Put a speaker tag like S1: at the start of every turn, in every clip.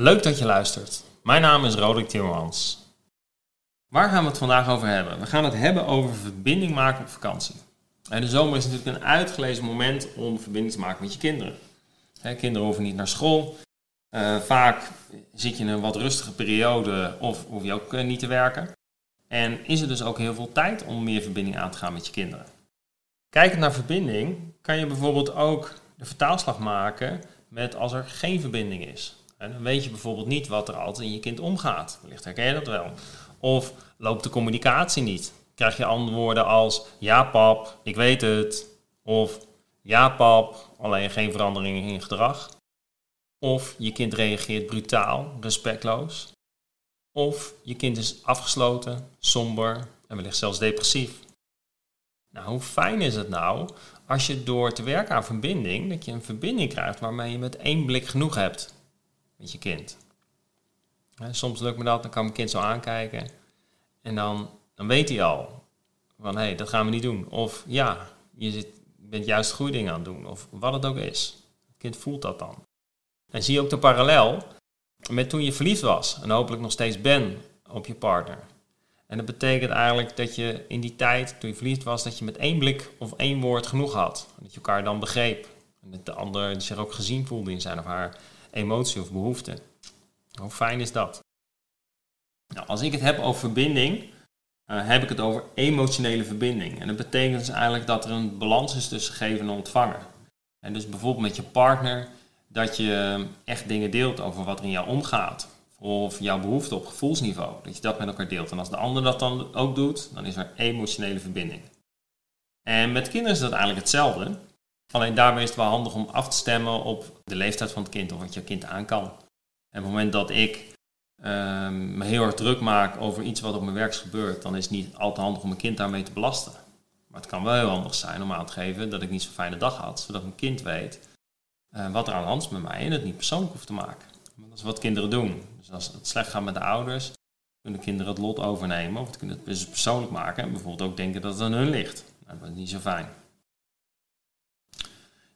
S1: Leuk dat je luistert. Mijn naam is Roderick Timmermans. Waar gaan we het vandaag over hebben? We gaan het hebben over verbinding maken op vakantie. De zomer is natuurlijk een uitgelezen moment om verbinding te maken met je kinderen. kinderen hoeven niet naar school. Uh, vaak zit je in een wat rustige periode of hoef je ook eh, niet te werken. En is er dus ook heel veel tijd om meer verbinding aan te gaan met je kinderen. Kijkend naar verbinding kan je bijvoorbeeld ook de vertaalslag maken met als er geen verbinding is. En dan weet je bijvoorbeeld niet wat er altijd in je kind omgaat. Wellicht herken je dat wel. Of loopt de communicatie niet? Krijg je antwoorden als ja pap, ik weet het. Of ja pap, alleen geen verandering in gedrag. Of je kind reageert brutaal, respectloos. Of je kind is afgesloten, somber en wellicht zelfs depressief. Nou, hoe fijn is het nou als je door te werken aan verbinding, dat je een verbinding krijgt waarmee je met één blik genoeg hebt met je kind. soms lukt me dat, dan kan mijn kind zo aankijken en dan, dan weet hij al van hé, hey, dat gaan we niet doen. Of ja, je zit, bent juist goede dingen aan het doen, of wat het ook is. Het kind voelt dat dan. En zie je ook de parallel met toen je verliefd was en hopelijk nog steeds ben op je partner. En dat betekent eigenlijk dat je in die tijd, toen je verliefd was, dat je met één blik of één woord genoeg had. Dat je elkaar dan begreep. En dat de ander zich ook gezien voelde in zijn of haar emotie of behoefte. Hoe fijn is dat? Nou, als ik het heb over verbinding, uh, heb ik het over emotionele verbinding. En dat betekent dus eigenlijk dat er een balans is tussen geven en ontvangen. En dus bijvoorbeeld met je partner, dat je echt dingen deelt over wat er in jou omgaat. Of jouw behoefte op gevoelsniveau. Dat je dat met elkaar deelt. En als de ander dat dan ook doet, dan is er emotionele verbinding. En met kinderen is dat eigenlijk hetzelfde. Alleen daarbij is het wel handig om af te stemmen op de leeftijd van het kind of wat je kind aan kan. En op het moment dat ik ehm, me heel erg druk maak over iets wat op mijn werk gebeurt, dan is het niet al te handig om mijn kind daarmee te belasten. Maar het kan wel heel handig zijn om aan te geven dat ik niet zo'n fijne dag had, zodat mijn kind weet uh, wat er aan de hand is met mij en het niet persoonlijk hoeft te maken. Dat is wat kinderen doen. Dus als het slecht gaat met de ouders, kunnen kinderen het lot overnemen of het kunnen het dus persoonlijk maken en bijvoorbeeld ook denken dat het aan hun ligt. Nou, dat is niet zo fijn.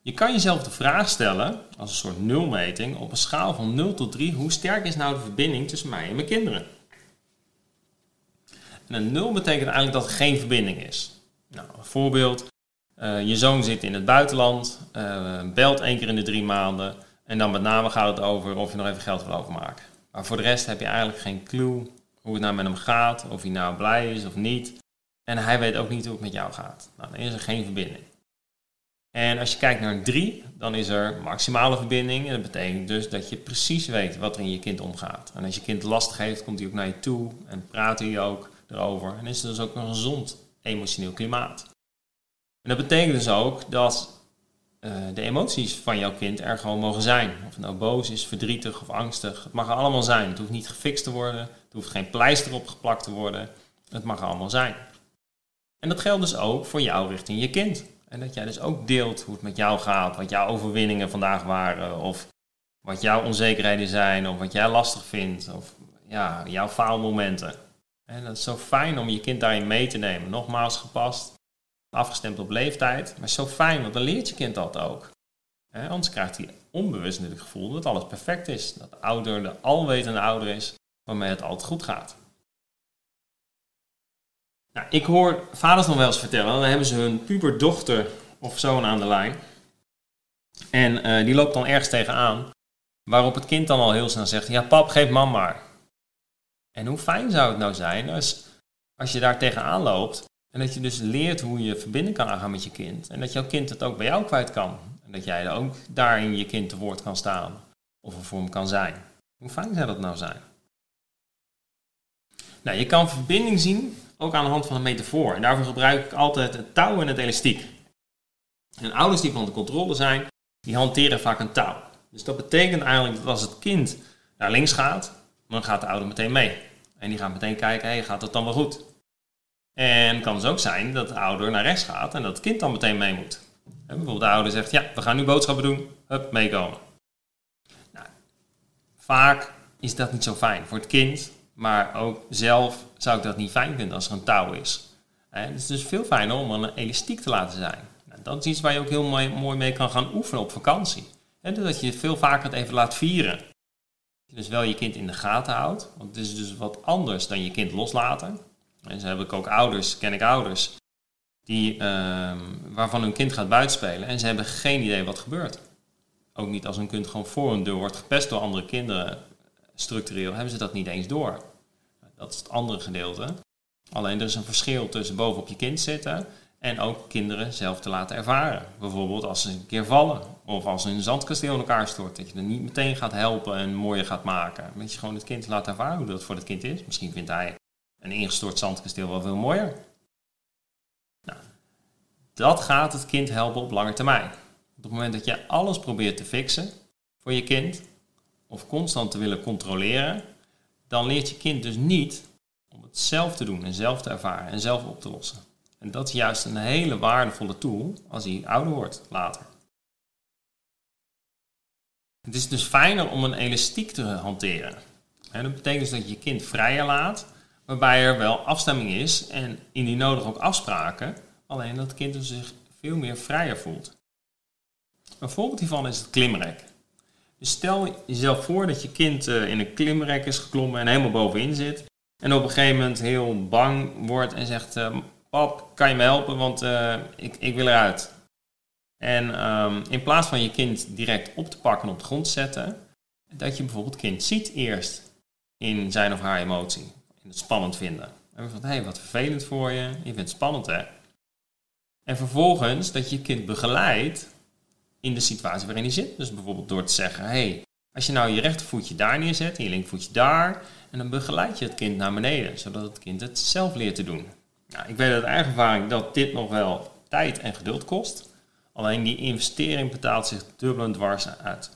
S1: Je kan jezelf de vraag stellen, als een soort nulmeting, op een schaal van 0 tot 3, hoe sterk is nou de verbinding tussen mij en mijn kinderen? En een 0 betekent eigenlijk dat er geen verbinding is. Nou, een voorbeeld, uh, je zoon zit in het buitenland, uh, belt één keer in de drie maanden en dan met name gaat het over of je nog even geld wil overmaken. Maar voor de rest heb je eigenlijk geen clue hoe het nou met hem gaat, of hij nou blij is of niet. En hij weet ook niet hoe het met jou gaat. Nou, dan is er geen verbinding. En als je kijkt naar 3, dan is er maximale verbinding. En dat betekent dus dat je precies weet wat er in je kind omgaat. En als je kind last geeft, komt hij ook naar je toe en praat hij ook erover. En is er dus ook een gezond emotioneel klimaat. En dat betekent dus ook dat uh, de emoties van jouw kind er gewoon mogen zijn. Of het nou boos is, verdrietig of angstig. Het mag er allemaal zijn. Het hoeft niet gefixt te worden. Er hoeft geen pleister op geplakt te worden. Het mag er allemaal zijn. En dat geldt dus ook voor jou richting je kind. En dat jij dus ook deelt hoe het met jou gaat, wat jouw overwinningen vandaag waren, of wat jouw onzekerheden zijn, of wat jij lastig vindt, of ja, jouw faalmomenten. En dat is zo fijn om je kind daarin mee te nemen. Nogmaals gepast, afgestemd op leeftijd, maar zo fijn, want dan leert je kind dat ook. anders krijgt hij onbewust het gevoel dat alles perfect is. Dat de ouder de alwetende ouder is, waarmee het altijd goed gaat. Nou, ik hoor vaders nog wel eens vertellen, dan hebben ze hun puberdochter of zoon aan de lijn. En eh, die loopt dan ergens tegenaan, waarop het kind dan al heel snel zegt, ja pap, geef mam maar. En hoe fijn zou het nou zijn als, als je daar tegenaan loopt en dat je dus leert hoe je verbinding kan aangaan met je kind. En dat jouw kind het ook bij jou kwijt kan. En dat jij ook daarin je kind te woord kan staan of voor hem kan zijn. Hoe fijn zou dat nou zijn? Nou, je kan verbinding zien ook aan de hand van een metafoor. En daarvoor gebruik ik altijd het touw en het elastiek. En ouders die van de controle zijn, die hanteren vaak een touw. Dus dat betekent eigenlijk dat als het kind naar links gaat, dan gaat de ouder meteen mee. En die gaat meteen kijken, hey, gaat het dan wel goed? En het kan dus ook zijn dat de ouder naar rechts gaat en dat het kind dan meteen mee moet. En bijvoorbeeld de ouder zegt, ja, we gaan nu boodschappen doen, hup, meekomen. Nou, vaak is dat niet zo fijn voor het kind, maar ook zelf zou ik dat niet fijn vinden als er een touw is. Het is dus veel fijner om een elastiek te laten zijn. Nou, dat is iets waar je ook heel mooi, mooi mee kan gaan oefenen op vakantie. Dus dat je veel vaker het even laat vieren. dus wel je kind in de gaten houdt. Want het is dus wat anders dan je kind loslaten. En zo heb ik ook ouders, ken ik ouders, die, ehm, waarvan hun kind gaat buitenspelen en ze hebben geen idee wat gebeurt. Ook niet als een kind gewoon voor een deur wordt gepest door andere kinderen, structureel, hebben ze dat niet eens door. Dat is het andere gedeelte. Alleen er is een verschil tussen bovenop je kind zitten en ook kinderen zelf te laten ervaren. Bijvoorbeeld als ze een keer vallen of als een zandkasteel in elkaar stort. Dat je er niet meteen gaat helpen en mooier gaat maken. Dat je gewoon het kind laat ervaren hoe dat voor het kind is. Misschien vindt hij een ingestort zandkasteel wel veel mooier. Nou, dat gaat het kind helpen op lange termijn. Op het moment dat je alles probeert te fixen voor je kind, of constant te willen controleren, dan leert je kind dus niet om het zelf te doen en zelf te ervaren en zelf op te lossen. En dat is juist een hele waardevolle tool als hij ouder wordt later. Het is dus fijner om een elastiek te hanteren. En dat betekent dus dat je je kind vrijer laat, waarbij er wel afstemming is en in die nodig ook afspraken, alleen dat het kind dus zich veel meer vrijer voelt. Een voorbeeld hiervan is het klimrek. Stel jezelf voor dat je kind eh, in een klimrek is geklommen en helemaal bovenin zit. En op een gegeven moment heel bang wordt en zegt: eh, Pap, kan je me helpen? Want uh, ik, ik wil eruit. En um, in plaats van je kind direct op te pakken en op de grond te zetten, dat je bijvoorbeeld kind ziet eerst in zijn of haar emotie. In het spannend vinden. En van, hé, hey, wat vervelend voor je. Je vindt het spannend, hè? En vervolgens dat je kind begeleidt in de situatie waarin hij zit. Dus bijvoorbeeld door te zeggen, hey, als je nou je rechtervoetje daar neerzet en je linkervoetje daar, en dan begeleid je het kind naar beneden, zodat het kind het zelf leert te doen. Nou, ik weet uit eigen ervaring dat dit nog wel tijd en geduld kost. Alleen die investering betaalt zich dubbel en dwars uit.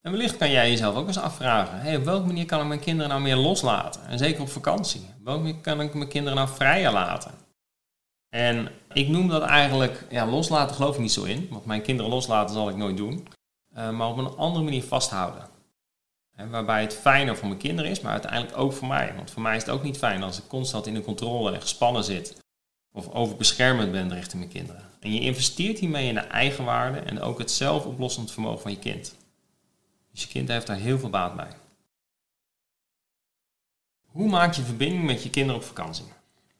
S1: En wellicht kan jij jezelf ook eens afvragen: hey, op welke manier kan ik mijn kinderen nou meer loslaten? En zeker op vakantie. Op welke manier kan ik mijn kinderen nou vrijer laten? En ik noem dat eigenlijk, ja, loslaten geloof ik niet zo in. Want mijn kinderen loslaten zal ik nooit doen. Uh, maar op een andere manier vasthouden. En waarbij het fijner voor mijn kinderen is, maar uiteindelijk ook voor mij. Want voor mij is het ook niet fijn als ik constant in de controle en gespannen zit. Of overbeschermend ben richting mijn kinderen. En je investeert hiermee in de eigenwaarde en ook het zelfoplossend vermogen van je kind. Dus je kind heeft daar heel veel baat bij. Hoe maak je verbinding met je kinderen op vakantie?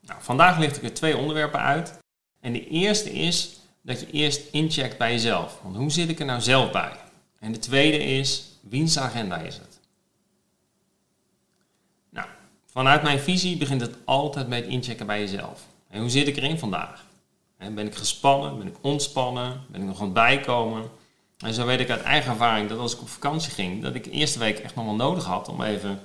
S1: Nou, vandaag licht ik er twee onderwerpen uit. En de eerste is dat je eerst incheckt bij jezelf. Want hoe zit ik er nou zelf bij? En de tweede is, wiens agenda is het? Nou, vanuit mijn visie begint het altijd met inchecken bij jezelf. En hoe zit ik erin vandaag? Ben ik gespannen? Ben ik ontspannen? Ben ik nog aan het bijkomen? En zo weet ik uit eigen ervaring dat als ik op vakantie ging, dat ik de eerste week echt nog wel nodig had om even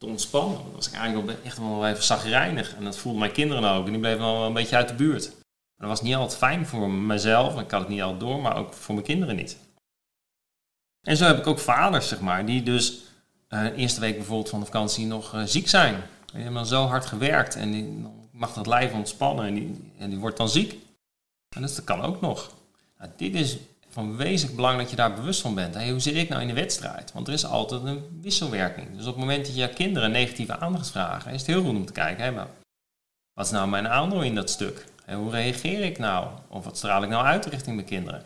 S1: te ontspannen. Dan was ik eigenlijk echt wel even zagrijnig. En dat voelden mijn kinderen ook. En die bleven wel een beetje uit de buurt. En dat was niet altijd fijn voor mezelf. Ik had het niet altijd door, maar ook voor mijn kinderen niet. En zo heb ik ook vaders, zeg maar, die dus uh, de eerste week bijvoorbeeld van de vakantie nog uh, ziek zijn. Die hebben dan zo hard gewerkt en die, mag dat lijf ontspannen en die, en die wordt dan ziek. En dus dat kan ook nog. Nou, dit is van wezenlijk belang dat je daar bewust van bent. Hoe zit ik nou in de wedstrijd? Want er is altijd een wisselwerking. Dus op het moment dat je kinderen negatieve aandacht vragen, is het heel goed om te kijken, maar wat is nou mijn aandeel in dat stuk? Hey, hoe reageer ik nou? Of wat straal ik nou uit richting mijn kinderen?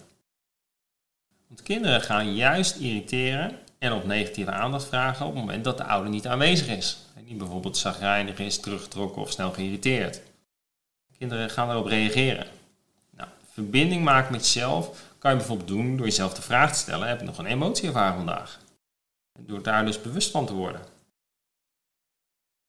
S1: Want kinderen gaan juist irriteren en op negatieve aandacht vragen op het moment dat de ouder niet aanwezig is. En niet bijvoorbeeld zagrijnig is, teruggetrokken of snel geïrriteerd. Kinderen gaan erop reageren. Nou, verbinding maken met jezelf kan je bijvoorbeeld doen door jezelf de vraag te stellen: heb ik nog een emotie ervaren vandaag? En door daar dus bewust van te worden.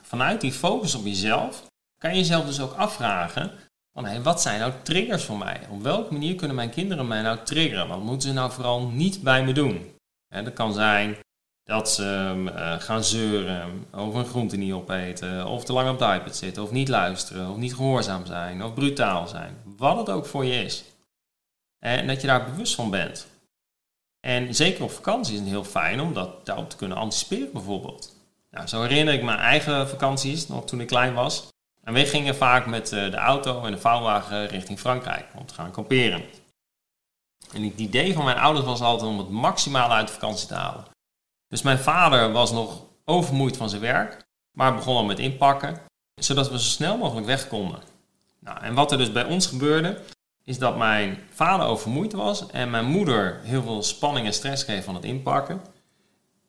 S1: Vanuit die focus op jezelf kan je jezelf dus ook afvragen: van, hey, wat zijn nou triggers voor mij? Op welke manier kunnen mijn kinderen mij nou triggeren? Wat moeten ze nou vooral niet bij me doen? En dat kan zijn dat ze uh, gaan zeuren, of een groente niet opeten, of te lang op de iPad zitten, of niet luisteren, of niet gehoorzaam zijn, of brutaal zijn. Wat het ook voor je is. En dat je daar bewust van bent. En zeker op vakantie is het heel fijn om dat daarop te kunnen anticiperen bijvoorbeeld. Nou, zo herinner ik mijn eigen vakanties, nog toen ik klein was. En we gingen vaak met eh, de auto en de vouwwagen richting Frankrijk om te gaan kamperen. En het idee van mijn ouders was altijd om het maximale uit de vakantie te halen. Dus mijn vader was nog overmoeid van zijn werk, maar begon al met inpakken, zodat we zo snel mogelijk weg konden. Nou, en wat er dus bij ons gebeurde, is dat mijn vader overmoeid was en mijn moeder heel veel spanning en stress kreeg van het inpakken.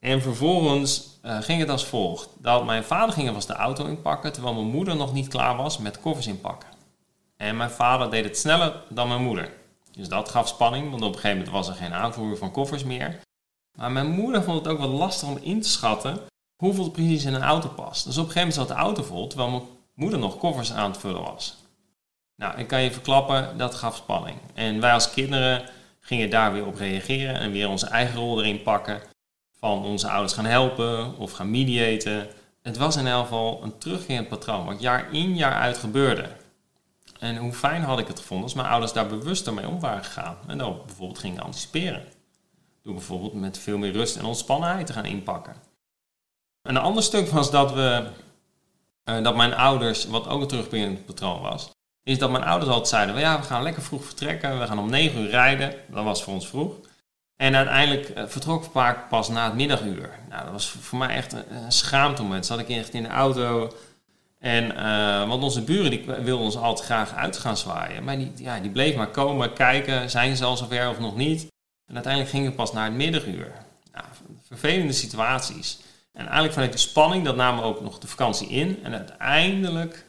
S1: En vervolgens uh, ging het als volgt. Dat mijn vader ging was de auto inpakken, terwijl mijn moeder nog niet klaar was met koffers inpakken. En mijn vader deed het sneller dan mijn moeder. Dus dat gaf spanning, want op een gegeven moment was er geen aanvoer van koffers meer. Maar mijn moeder vond het ook wel lastig om in te schatten hoeveel precies in een auto past. Dus op een gegeven moment zat de auto vol, terwijl mijn moeder nog koffers aan het vullen was. Nou, ik kan je verklappen, dat gaf spanning. En wij als kinderen gingen daar weer op reageren en weer onze eigen rol erin pakken. Van onze ouders gaan helpen of gaan mediaten. Het was in elk geval een terugkerend patroon, wat jaar in jaar uit gebeurde. En hoe fijn had ik het gevonden als mijn ouders daar bewuster mee om waren gegaan. En dan bijvoorbeeld gingen anticiperen. Door bijvoorbeeld met veel meer rust en ontspannenheid te gaan inpakken. Een ander stuk was dat we, uh, dat mijn ouders, wat ook een terugkerend patroon was, is dat mijn ouders altijd zeiden, ja, we gaan lekker vroeg vertrekken, we gaan om 9 uur rijden. Dat was voor ons vroeg. En uiteindelijk uh, vertrok vaak pas na het middaguur. Nou, dat was voor mij echt een, schaamtemoment. Zat ik echt in de auto en, uh, want onze buren die wilden ons altijd graag uit gaan zwaaien. Maar die, ja, die bleef maar komen, kijken, zijn ze al zover of nog niet. En uiteindelijk ging het pas naar het middaguur. Nou, vervelende situaties. En eigenlijk vanuit die spanning, dat namen we ook nog de vakantie in. En uiteindelijk,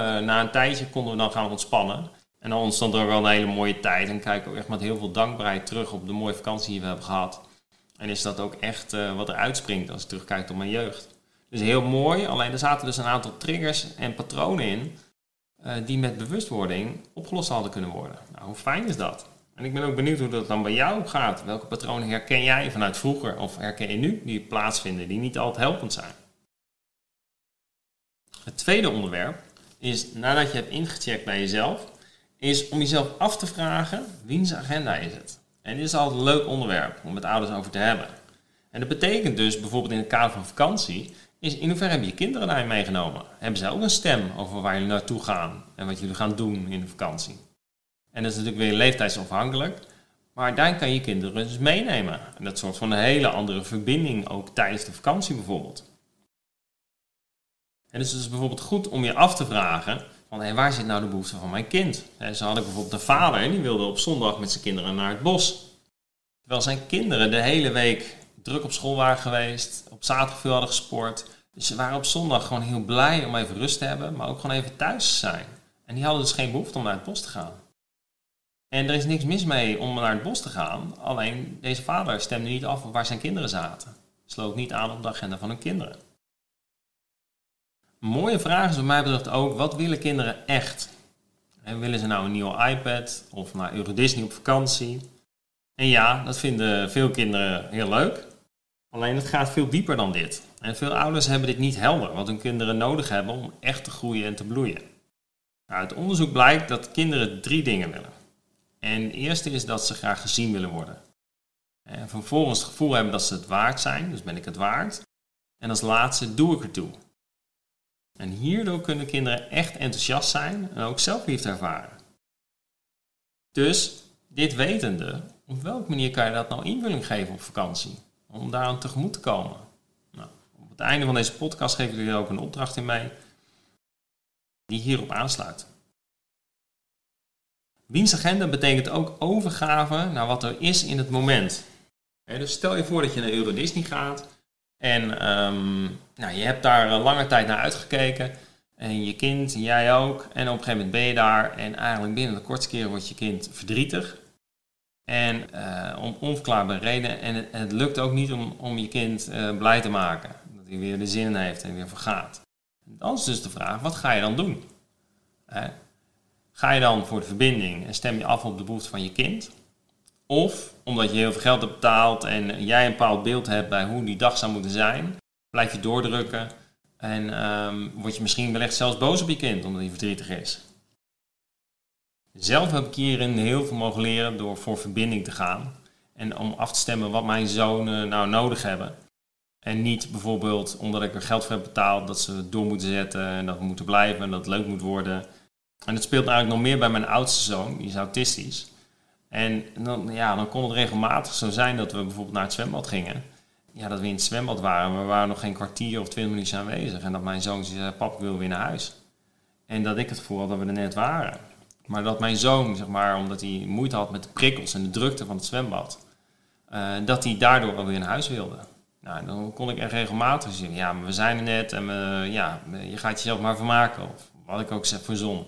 S1: na een tijdje, konden we dan gaan ontspannen. En dan ontstond er ook wel een hele mooie tijd. En kijken we echt met heel veel dankbaarheid terug op de mooie vakantie die we hebben gehad. En is dat ook echt uh, wat er uitspringt als ik terugkijk op mijn jeugd. Dus heel mooi, alleen er zaten dus een aantal triggers en patronen in uh, die met bewustwording opgelost hadden kunnen worden. Nou, hoe fijn is dat? En ik ben ook benieuwd hoe dat dan bij jou gaat. Welke patronen herken jij vanuit vroeger of herken je nu die plaatsvinden, die niet altijd helpend zijn? Het tweede onderwerp is, nadat je hebt ingecheckt bij jezelf, is om jezelf af te vragen, wiens agenda is het? En dit is altijd een leuk onderwerp om met ouders over te hebben. En dat betekent dus bijvoorbeeld in het kader van vakantie, is in hoeverre hebben je kinderen daarin meegenomen? Hebben zij ook een stem over waar jullie naartoe gaan en wat jullie gaan doen in de vakantie? En dat is natuurlijk weer leeftijdsafhankelijk. Maar daarin kan je kinderen dus meenemen. En dat zorgt voor een hele andere verbinding ook tijdens de vakantie bijvoorbeeld. En dus het is bijvoorbeeld goed om je af te vragen van hey, waar zit nou de behoefte van mijn kind? En zo had ik bijvoorbeeld een vader die wilde op zondag met zijn kinderen naar het bos. Terwijl zijn kinderen de hele week druk op school waren geweest, op zaterdag veel hadden gesport. Dus ze waren op zondag gewoon heel blij om even rust te hebben, maar ook gewoon even thuis te zijn. En die hadden dus geen behoefte om naar het bos te gaan. En er is niks mis mee om naar het bos te gaan, alleen deze vader stemde niet af waar zijn kinderen zaten. Sloot niet aan op de agenda van hun kinderen. Mooie vraag is wat mij betreft ook, wat willen kinderen echt? En willen ze nou een nieuwe iPad of naar Euro Disney op vakantie? En ja, dat vinden veel kinderen heel leuk. Alleen het gaat veel dieper dan dit. En veel ouders hebben dit niet helder, wat hun kinderen nodig hebben om echt te groeien en te bloeien. Nou, uit onderzoek blijkt dat kinderen drie dingen willen. En het eerste is dat ze graag gezien willen worden. En vervolgens het gevoel hebben dat ze het waard zijn, dus ben ik het waard. En als laatste doe ik ertoe. En hierdoor kunnen kinderen echt enthousiast zijn en ook zelfliefde ervaren. Dus, dit wetende, op welke manier kan je dat nou invulling geven op vakantie? Om daaraan tegemoet te komen. Nou, op het einde van deze podcast geef ik jullie ook een opdracht in mee die hierop aansluit. Wiens agenda betekent ook overgave naar wat er is in het moment. dus stel je voor dat je naar Euro Disney gaat en um, nou, je hebt daar lange tijd naar uitgekeken. En je kind, jij ook. En op een gegeven moment ben je daar en eigenlijk binnen de kortste keer wordt je kind verdrietig. En uh, om onverklaarbare redenen. En het, lukt ook niet om, om je kind uh, blij te maken. Dat hij weer de zin heeft en weer vergaat. Dan is dus de vraag, wat ga je dan doen? Ga je dan voor de verbinding en stem je af op de behoefte van je kind? Of omdat je heel veel geld hebt betaald en jij een bepaald beeld hebt bij hoe die dag zou moeten zijn, blijf je doordrukken en um, word je misschien wellicht zelfs boos op je kind omdat hij verdrietig is. Zelf heb ik hierin heel veel mogen leren door voor verbinding te gaan en om af te stemmen wat mijn zonen nou nodig hebben. En niet bijvoorbeeld omdat ik er geld voor heb betaald dat ze door moeten zetten en dat we moeten blijven en dat het leuk moet worden. En het speelt eigenlijk nog meer bij mijn oudste zoon, die is autistisch. En dan, ja, dan kon het regelmatig zo zijn dat we bijvoorbeeld naar het zwembad gingen. Ja, dat we in het zwembad waren, we waren nog geen kwartier of twintig minuten aanwezig. En dat mijn zoon zei, pap, ik wil weer naar huis. En dat ik het gevoel had dat we er net waren. Maar dat mijn zoon, zeg maar, omdat hij moeite had met de prikkels en de drukte van het zwembad, uh, dat hij daardoor alweer naar huis wilde. Nou, dan kon ik er regelmatig zien. Ja, maar we zijn er net en ja, je gaat jezelf maar vermaken. Of wat ik ook zeg voor zon.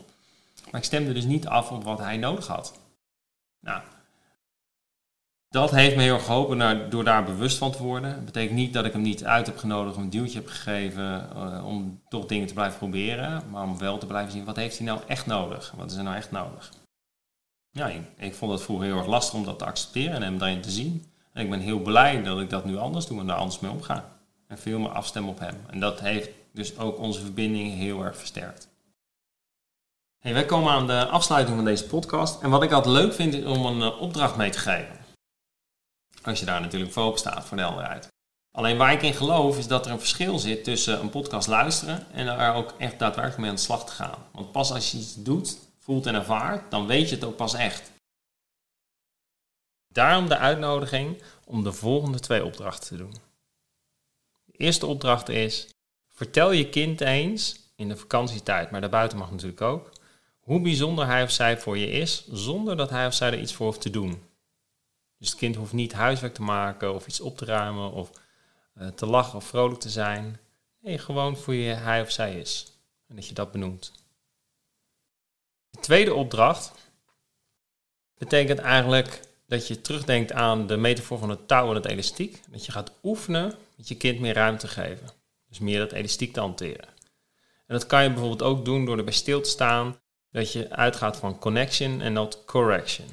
S1: Maar ik stemde dus niet af op wat hij nodig had. Nou, dat heeft me heel geholpen door daar bewust van te worden. Dat betekent niet dat ik hem niet uit heb genodigd, een duwtje heb gegeven uh, om toch dingen te blijven proberen. Maar om wel te blijven zien, wat heeft hij nou echt nodig? Wat is er nou echt nodig? Ja, ik, ik vond het vroeger heel erg lastig om dat te accepteren en hem daarin te zien. En ik ben heel blij dat ik dat nu anders doe en daar anders mee omga. En veel meer afstem op hem. En dat heeft dus ook onze verbinding heel erg versterkt. Hey, wij komen aan de afsluiting van deze podcast. En wat ik altijd leuk vind is om een uh, opdracht mee te geven. Als je daar natuurlijk voor open staat, voor de helderheid. Alleen waar ik in geloof is dat er een verschil zit tussen een podcast luisteren en er ook echt daadwerkelijk mee aan de slag te gaan. Want pas als je iets doet, voelt en ervaart, dan weet je het ook pas echt. Daarom de uitnodiging om de volgende twee opdrachten te doen. De eerste opdracht is: vertel je kind eens in de vakantietijd, maar daarbuiten mag natuurlijk ook, hoe bijzonder hij of zij voor je is, zonder dat hij of zij er iets voor hoeft te doen. Dus het kind hoeft niet huiswerk te maken of iets op te ruimen of uh, te lachen of vrolijk te zijn. Nee, gewoon voor je hij of zij is. En dat je dat benoemt. De tweede opdracht betekent eigenlijk dat je terugdenkt aan de metafoor van het touw en het elastiek. Dat je gaat oefenen met je kind meer ruimte geven. Dus meer dat elastiek te hanteren. En dat kan je bijvoorbeeld ook doen door erbij stil te staan dat je uitgaat van connection en not correction.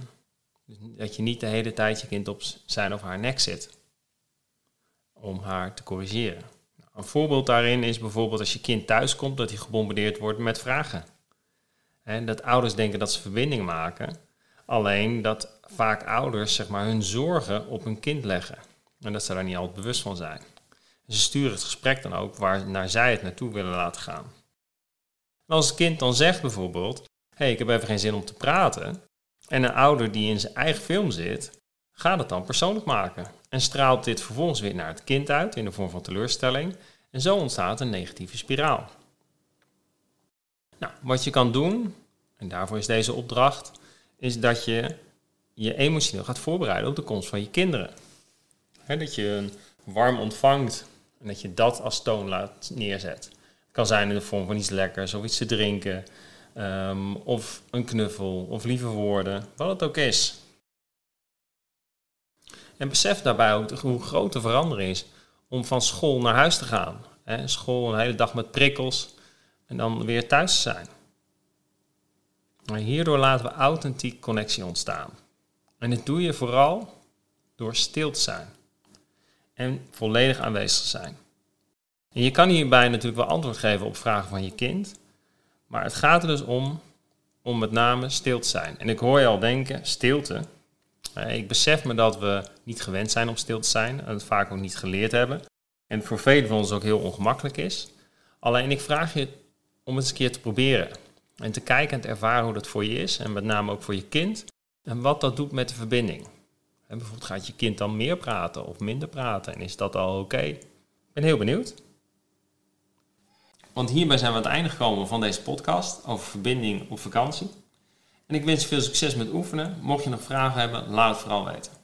S1: Dus dat je niet de hele tijd je kind op zijn of haar nek zit om haar te corrigeren. Nou, een voorbeeld daarin is bijvoorbeeld als je kind thuis komt dat hij gebombardeerd wordt met vragen. En dat ouders denken dat ze verbinding maken, alleen dat vaak ouders zeg maar, hun zorgen op hun kind leggen. En dat ze daar niet altijd bewust van zijn. ze sturen het gesprek dan ook waar naar zij het naartoe willen laten gaan. Als het kind dan zegt bijvoorbeeld, hey, ik heb even geen zin om te praten. En een ouder die in zijn eigen film zit, gaat het dan persoonlijk maken. En straalt dit vervolgens weer naar het kind uit in de vorm van teleurstelling. En zo ontstaat een negatieve spiraal. Nou, wat je kan doen, en daarvoor is deze opdracht, is dat je je emotioneel gaat voorbereiden op de komst van je kinderen. dat je een warm ontvangt en dat je dat als toon laat neerzet. Het kan zijn in de vorm van iets lekkers of iets te drinken, Ehm, of een knuffel, of lieve woorden, wat het ook is. En besef daarbij hoe groot de verandering is om van school naar huis te gaan. School een hele dag met prikkels en dan weer thuis te zijn. Maar hierdoor laten we authentiek connectie ontstaan. En dit doe je vooral door stil te zijn en volledig aanwezig te zijn. En je kan hierbij natuurlijk wel antwoord geven op vragen van je kind, maar het gaat er dus om, om met name stil te zijn. En ik hoor je al denken, stilte. Eh, ik besef me dat we niet gewend zijn om stil te zijn en het vaak ook niet geleerd hebben. En voor velen van ons ook heel ongemakkelijk is. Alleen ik vraag je om het eens een keer te proberen. En te kijken en te ervaren hoe dat voor je is. En met name ook voor je kind. En wat dat doet met de verbinding. En bijvoorbeeld gaat je kind dan meer praten of minder praten? En is dat al oké? Ik ben heel benieuwd. Want hierbij zijn we aan het einde gekomen van deze podcast over verbinding op vakantie. En ik wens je veel succes met oefenen. Mocht je nog vragen hebben, laat het vooral weten.